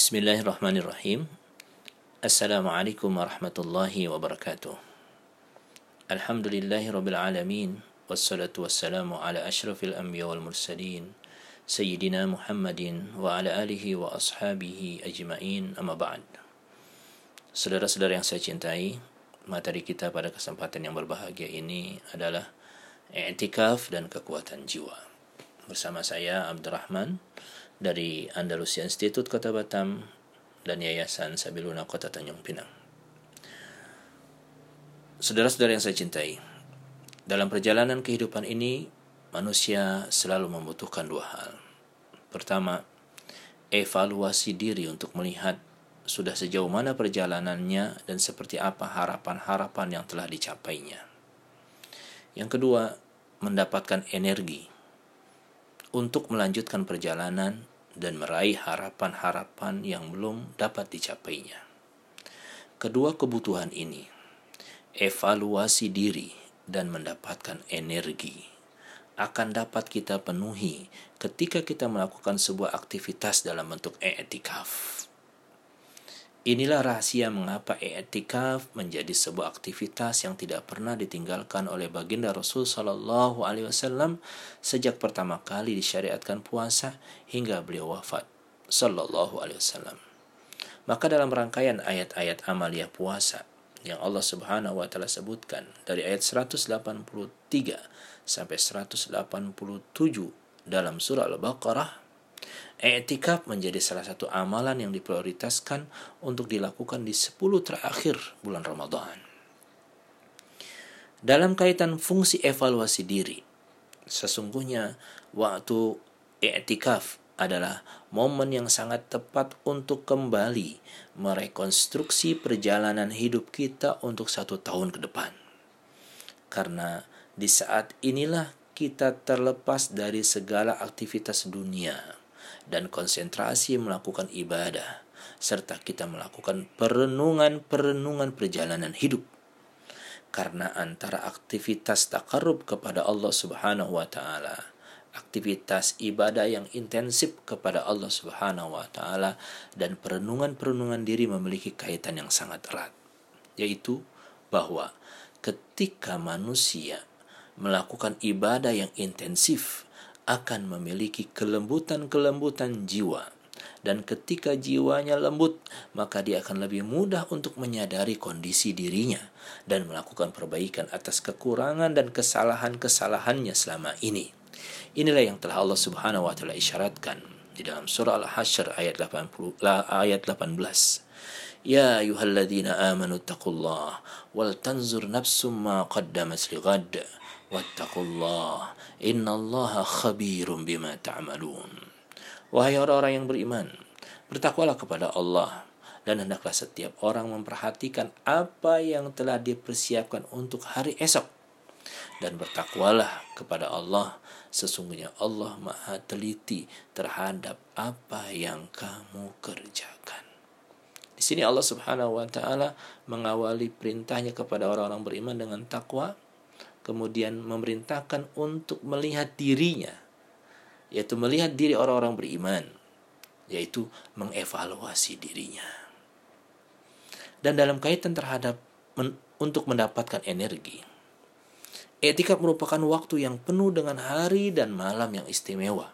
Bismillahirrahmanirrahim. Assalamualaikum warahmatullahi wabarakatuh. Alhamdulillahi rabbil alamin. Wassalatu wassalamu ala ashrafil anbiya wal mursalin. Sayyidina Muhammadin wa ala alihi wa ashabihi ajma'in amma ba'd. Saudara-saudara yang saya cintai, materi kita pada kesempatan yang berbahagia ini adalah i'tikaf dan kekuatan jiwa. Bersama saya Abdurrahman dari Andalusia Institute Kota Batam dan Yayasan Sabiluna Kota Tanjung Pinang. Saudara-saudara yang saya cintai, dalam perjalanan kehidupan ini manusia selalu membutuhkan dua hal. Pertama, evaluasi diri untuk melihat sudah sejauh mana perjalanannya dan seperti apa harapan-harapan yang telah dicapainya. Yang kedua, mendapatkan energi untuk melanjutkan perjalanan dan meraih harapan-harapan yang belum dapat dicapainya. Kedua kebutuhan ini, evaluasi diri dan mendapatkan energi, akan dapat kita penuhi ketika kita melakukan sebuah aktivitas dalam bentuk etikaf. Inilah rahasia mengapa i'tikaf menjadi sebuah aktivitas yang tidak pernah ditinggalkan oleh baginda Rasul Shallallahu Alaihi Wasallam sejak pertama kali disyariatkan puasa hingga beliau wafat Shallallahu Alaihi Wasallam. Maka dalam rangkaian ayat-ayat amaliyah puasa yang Allah Subhanahu wa taala sebutkan dari ayat 183 sampai 187 dalam surah Al-Baqarah Etikaf menjadi salah satu amalan yang diprioritaskan untuk dilakukan di 10 terakhir bulan Ramadan. Dalam kaitan fungsi evaluasi diri, sesungguhnya waktu etikaf adalah momen yang sangat tepat untuk kembali merekonstruksi perjalanan hidup kita untuk satu tahun ke depan. Karena di saat inilah kita terlepas dari segala aktivitas dunia dan konsentrasi melakukan ibadah serta kita melakukan perenungan-perenungan perjalanan hidup. Karena antara aktivitas takarub kepada Allah Subhanahu wa taala aktivitas ibadah yang intensif kepada Allah Subhanahu wa taala dan perenungan-perenungan diri memiliki kaitan yang sangat erat yaitu bahwa ketika manusia melakukan ibadah yang intensif akan memiliki kelembutan-kelembutan jiwa. Dan ketika jiwanya lembut, maka dia akan lebih mudah untuk menyadari kondisi dirinya dan melakukan perbaikan atas kekurangan dan kesalahan-kesalahannya selama ini. Inilah yang telah Allah Subhanahu wa taala isyaratkan di dalam surah Al-Hasyr ayat 80 ayat 18. Ya ayyuhalladzina amanu taqullaha wal tanzur ma qaddamat lighad wattaqullah. Innallaha khabirum bima ta'malun. Wahai orang-orang yang beriman bertakwalah kepada Allah. Dan hendaklah setiap orang memperhatikan apa yang telah dipersiapkan untuk hari esok. Dan bertakwalah kepada Allah. Sesungguhnya Allah maha teliti terhadap apa yang kamu kerjakan. Di sini Allah Subhanahu wa taala mengawali perintahnya kepada orang-orang beriman dengan takwa kemudian memerintahkan untuk melihat dirinya yaitu melihat diri orang-orang beriman yaitu mengevaluasi dirinya. Dan dalam kaitan terhadap men, untuk mendapatkan energi etika merupakan waktu yang penuh dengan hari dan malam yang istimewa.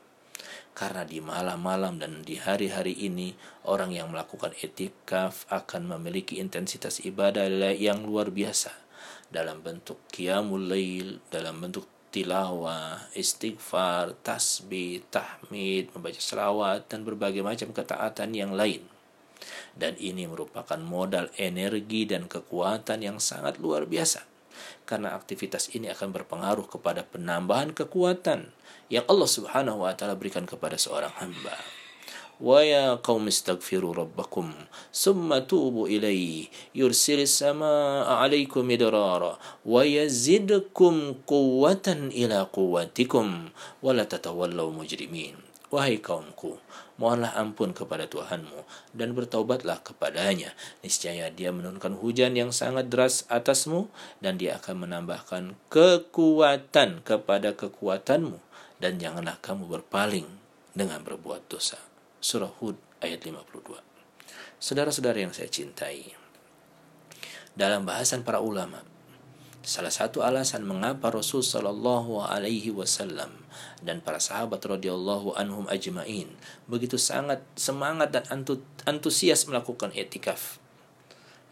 Karena di malam-malam dan di hari-hari ini orang yang melakukan etikaf akan memiliki intensitas ibadah yang luar biasa dalam bentuk qiyamul lail, dalam bentuk tilawah, istighfar, tasbih, tahmid, membaca selawat dan berbagai macam ketaatan yang lain. Dan ini merupakan modal energi dan kekuatan yang sangat luar biasa. Karena aktivitas ini akan berpengaruh kepada penambahan kekuatan yang Allah Subhanahu wa taala berikan kepada seorang hamba. ويا قوم استغفروا ربكم ثم توبوا إليه يرسل السماء عليكم مدرارا ويزدكم قوة إلى قوتكم ولا تتولوا مجرمين Wahai kaumku, mohonlah ampun kepada Tuhanmu dan bertaubatlah kepadanya. Niscaya dia menurunkan hujan yang sangat deras atasmu dan dia akan menambahkan kekuatan kepada kekuatanmu dan janganlah kamu berpaling dengan berbuat dosa. Surah Hud ayat 52. Saudara-saudara yang saya cintai, dalam bahasan para ulama, salah satu alasan mengapa Rasul Shallallahu Alaihi Wasallam dan para sahabat radhiyallahu anhum ajmain begitu sangat semangat dan antusias melakukan etikaf,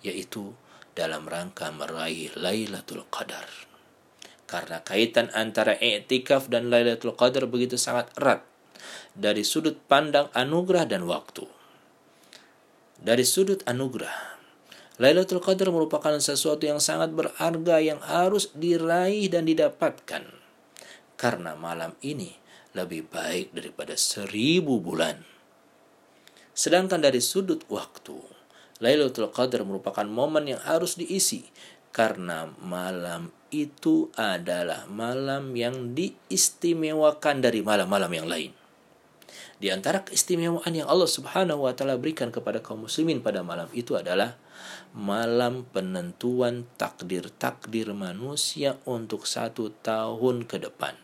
yaitu dalam rangka meraih Lailatul Qadar. Karena kaitan antara etikaf dan Lailatul Qadar begitu sangat erat dari sudut pandang anugerah dan waktu. Dari sudut anugerah, Lailatul Qadar merupakan sesuatu yang sangat berharga yang harus diraih dan didapatkan. Karena malam ini lebih baik daripada seribu bulan. Sedangkan dari sudut waktu, Lailatul Qadar merupakan momen yang harus diisi karena malam itu adalah malam yang diistimewakan dari malam-malam yang lain. Di antara keistimewaan yang Allah Subhanahu wa taala berikan kepada kaum muslimin pada malam itu adalah malam penentuan takdir-takdir manusia untuk satu tahun ke depan.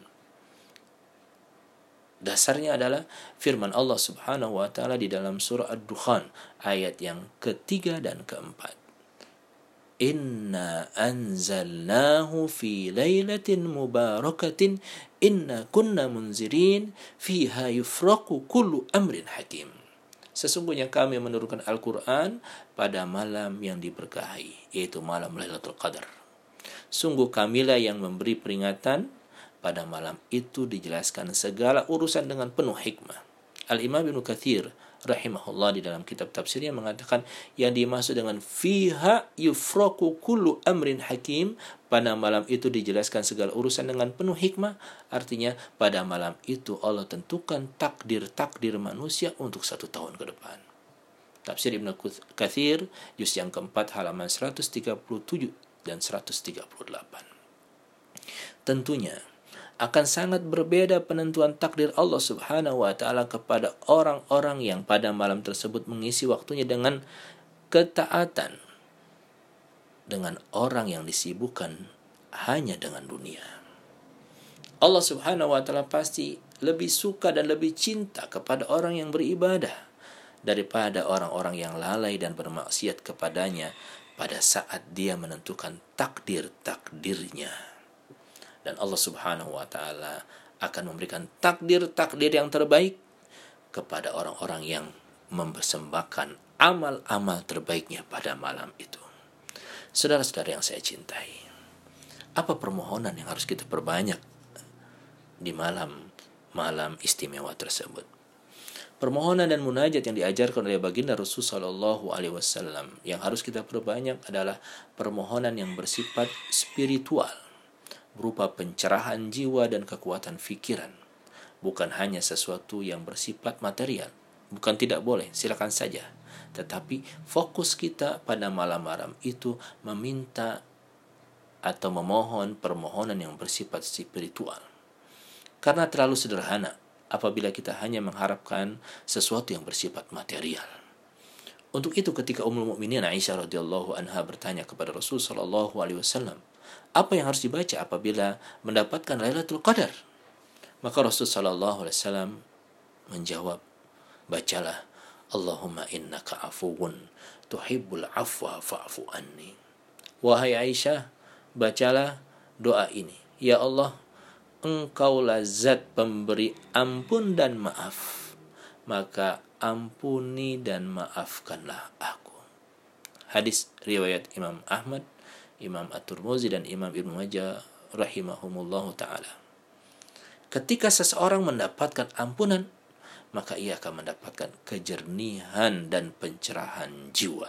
Dasarnya adalah firman Allah Subhanahu wa taala di dalam surah Ad-Dukhan ayat yang ketiga dan keempat. Inna anzalnahu fi lailatin mubarakatin inna kunna munzirin fiha yufraqu kullu amrin hakim. Sesungguhnya kami menurunkan Al-Quran pada malam yang diberkahi, yaitu malam Lailatul Qadar. Sungguh kamilah yang memberi peringatan pada malam itu dijelaskan segala urusan dengan penuh hikmah. Al-Imam Ibn Kathir rahimahullah di dalam kitab tafsirnya mengatakan yang dimaksud dengan fiha yufraku kullu amrin hakim pada malam itu dijelaskan segala urusan dengan penuh hikmah. Artinya pada malam itu Allah tentukan takdir-takdir manusia untuk satu tahun ke depan. Tafsir Ibn Kathir juz yang keempat halaman 137 dan 138 Tentunya akan sangat berbeda penentuan takdir Allah Subhanahu wa taala kepada orang-orang yang pada malam tersebut mengisi waktunya dengan ketaatan dengan orang yang disibukkan hanya dengan dunia. Allah Subhanahu wa taala pasti lebih suka dan lebih cinta kepada orang yang beribadah daripada orang-orang yang lalai dan bermaksiat kepadanya pada saat dia menentukan takdir-takdirnya dan Allah Subhanahu wa taala akan memberikan takdir-takdir yang terbaik kepada orang-orang yang mempersembahkan amal-amal terbaiknya pada malam itu. Saudara-saudara yang saya cintai, apa permohonan yang harus kita perbanyak di malam malam istimewa tersebut? Permohonan dan munajat yang diajarkan oleh baginda Rasul Shallallahu Alaihi Wasallam yang harus kita perbanyak adalah permohonan yang bersifat spiritual berupa pencerahan jiwa dan kekuatan fikiran, bukan hanya sesuatu yang bersifat material. Bukan tidak boleh, silakan saja. Tetapi fokus kita pada malam-malam itu meminta atau memohon permohonan yang bersifat spiritual. Karena terlalu sederhana apabila kita hanya mengharapkan sesuatu yang bersifat material. Untuk itu ketika Ummul Mukminin Aisyah radhiyallahu anha bertanya kepada Rasul sallallahu alaihi wasallam, apa yang harus dibaca apabila mendapatkan Lailatul Qadar? Maka Rasul sallallahu alaihi wasallam menjawab, bacalah Allahumma innaka afuwun tuhibbul afwa fa'fu anni. Wahai Aisyah, bacalah doa ini. Ya Allah, engkau lazat pemberi ampun dan maaf. Maka ampuni dan maafkanlah aku. Hadis riwayat Imam Ahmad Imam At-Turmuzi dan Imam Ibnu Majah rahimahumullah taala. Ketika seseorang mendapatkan ampunan, maka ia akan mendapatkan kejernihan dan pencerahan jiwa.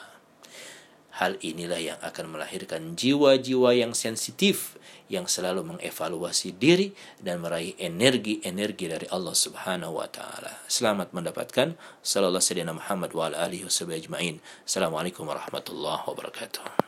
Hal inilah yang akan melahirkan jiwa-jiwa yang sensitif yang selalu mengevaluasi diri dan meraih energi-energi dari Allah Subhanahu wa taala. Selamat mendapatkan sallallahu alaihi Muhammad wa alihi Assalamualaikum warahmatullahi wabarakatuh.